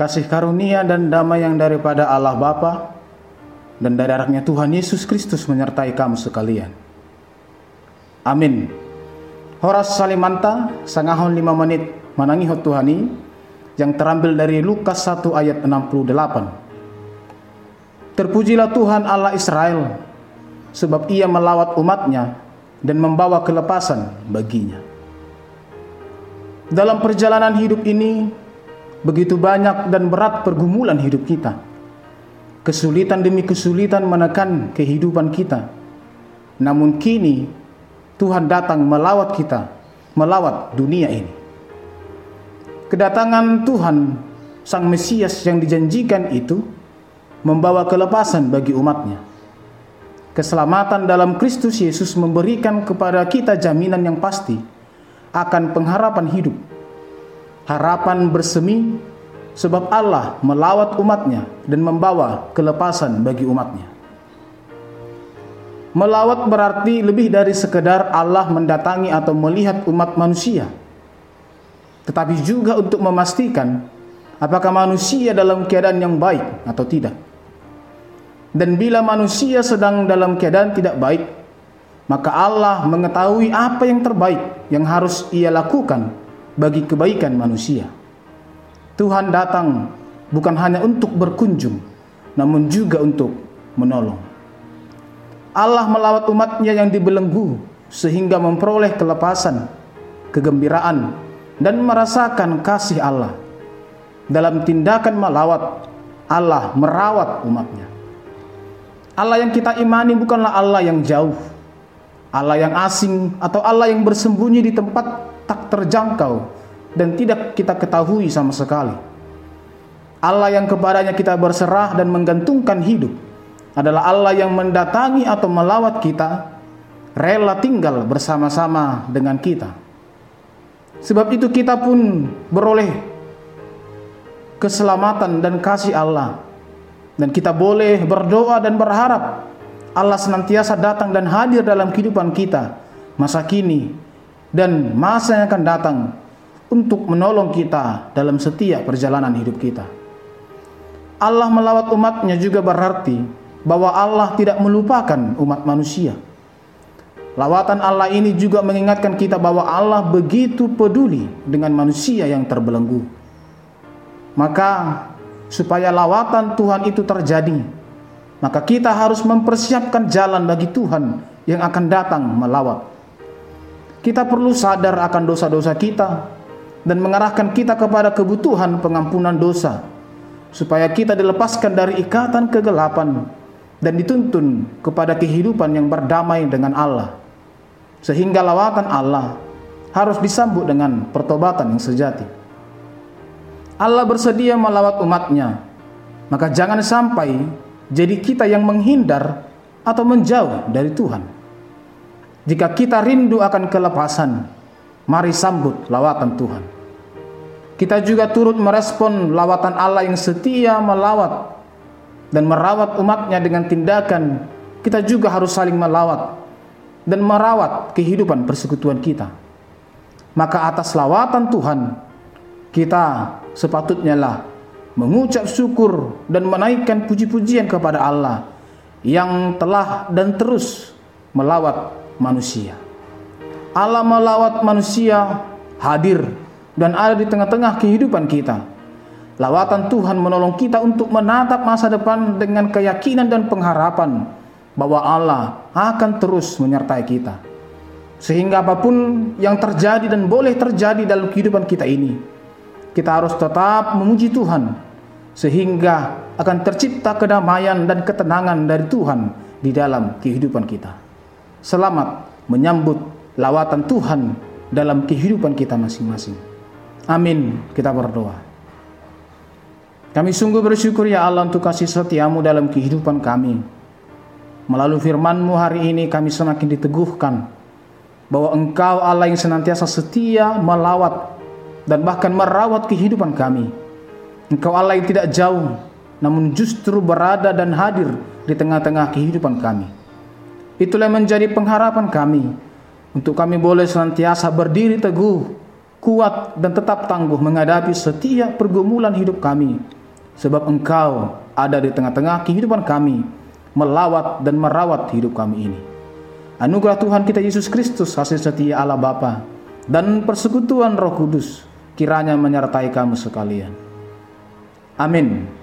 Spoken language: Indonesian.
kasih karunia dan damai yang daripada Allah Bapa dan dari anaknya Tuhan Yesus Kristus menyertai kamu sekalian. Amin. Horas Salimanta, sangahon lima menit menangi Tuhani yang terambil dari Lukas 1 ayat 68. Terpujilah Tuhan Allah Israel, sebab ia melawat umatnya dan membawa kelepasan baginya. Dalam perjalanan hidup ini, begitu banyak dan berat pergumulan hidup kita. Kesulitan demi kesulitan menekan kehidupan kita. Namun kini Tuhan datang melawat kita, melawat dunia ini. Kedatangan Tuhan, Sang Mesias yang dijanjikan itu, membawa kelepasan bagi umatnya. Keselamatan dalam Kristus Yesus memberikan kepada kita jaminan yang pasti akan pengharapan hidup harapan bersemi sebab Allah melawat umatnya dan membawa kelepasan bagi umatnya. Melawat berarti lebih dari sekedar Allah mendatangi atau melihat umat manusia. Tetapi juga untuk memastikan apakah manusia dalam keadaan yang baik atau tidak. Dan bila manusia sedang dalam keadaan tidak baik, maka Allah mengetahui apa yang terbaik yang harus ia lakukan bagi kebaikan manusia. Tuhan datang bukan hanya untuk berkunjung, namun juga untuk menolong. Allah melawat umatnya yang dibelenggu sehingga memperoleh kelepasan, kegembiraan, dan merasakan kasih Allah. Dalam tindakan melawat, Allah merawat umatnya. Allah yang kita imani bukanlah Allah yang jauh, Allah yang asing atau Allah yang bersembunyi di tempat tak terjangkau dan tidak kita ketahui sama sekali. Allah yang kepadanya kita berserah dan menggantungkan hidup adalah Allah yang mendatangi atau melawat kita, rela tinggal bersama-sama dengan kita. Sebab itu kita pun beroleh keselamatan dan kasih Allah. Dan kita boleh berdoa dan berharap Allah senantiasa datang dan hadir dalam kehidupan kita masa kini dan masa yang akan datang untuk menolong kita dalam setiap perjalanan hidup kita. Allah melawat umatnya juga berarti bahwa Allah tidak melupakan umat manusia. Lawatan Allah ini juga mengingatkan kita bahwa Allah begitu peduli dengan manusia yang terbelenggu. Maka supaya lawatan Tuhan itu terjadi, maka kita harus mempersiapkan jalan bagi Tuhan yang akan datang melawat. Kita perlu sadar akan dosa-dosa kita dan mengarahkan kita kepada kebutuhan pengampunan dosa supaya kita dilepaskan dari ikatan kegelapan dan dituntun kepada kehidupan yang berdamai dengan Allah. Sehingga lawatan Allah harus disambut dengan pertobatan yang sejati. Allah bersedia melawat umatnya, maka jangan sampai jadi kita yang menghindar atau menjauh dari Tuhan. Jika kita rindu akan kelepasan, mari sambut lawatan Tuhan. Kita juga turut merespon lawatan Allah yang setia melawat dan merawat umatnya dengan tindakan kita juga harus saling melawat dan merawat kehidupan persekutuan kita. Maka atas lawatan Tuhan kita sepatutnya lah mengucap syukur dan menaikkan puji-pujian kepada Allah yang telah dan terus melawat manusia. Allah melawat manusia hadir dan ada di tengah-tengah kehidupan kita. Lawatan Tuhan menolong kita untuk menatap masa depan dengan keyakinan dan pengharapan bahwa Allah akan terus menyertai kita. Sehingga apa pun yang terjadi dan boleh terjadi dalam kehidupan kita ini, kita harus tetap memuji Tuhan sehingga akan tercipta kedamaian dan ketenangan dari Tuhan di dalam kehidupan kita. Selamat menyambut lawatan Tuhan dalam kehidupan kita masing-masing. Amin. Kita berdoa. Kami sungguh bersyukur ya Allah untuk kasih setiamu dalam kehidupan kami. Melalui firmanmu hari ini kami semakin diteguhkan bahwa engkau Allah yang senantiasa setia melawat dan bahkan merawat kehidupan kami. Engkau Allah yang tidak jauh namun justru berada dan hadir di tengah-tengah kehidupan kami. Itulah yang menjadi pengharapan kami untuk kami boleh senantiasa berdiri teguh kuat dan tetap tangguh menghadapi setiap pergumulan hidup kami. Sebab Engkau ada di tengah-tengah kehidupan kami, melawat dan merawat hidup kami ini. Anugerah Tuhan kita Yesus Kristus, hasil setia Allah Bapa, dan persekutuan Roh Kudus kiranya menyertai kamu sekalian. Amin.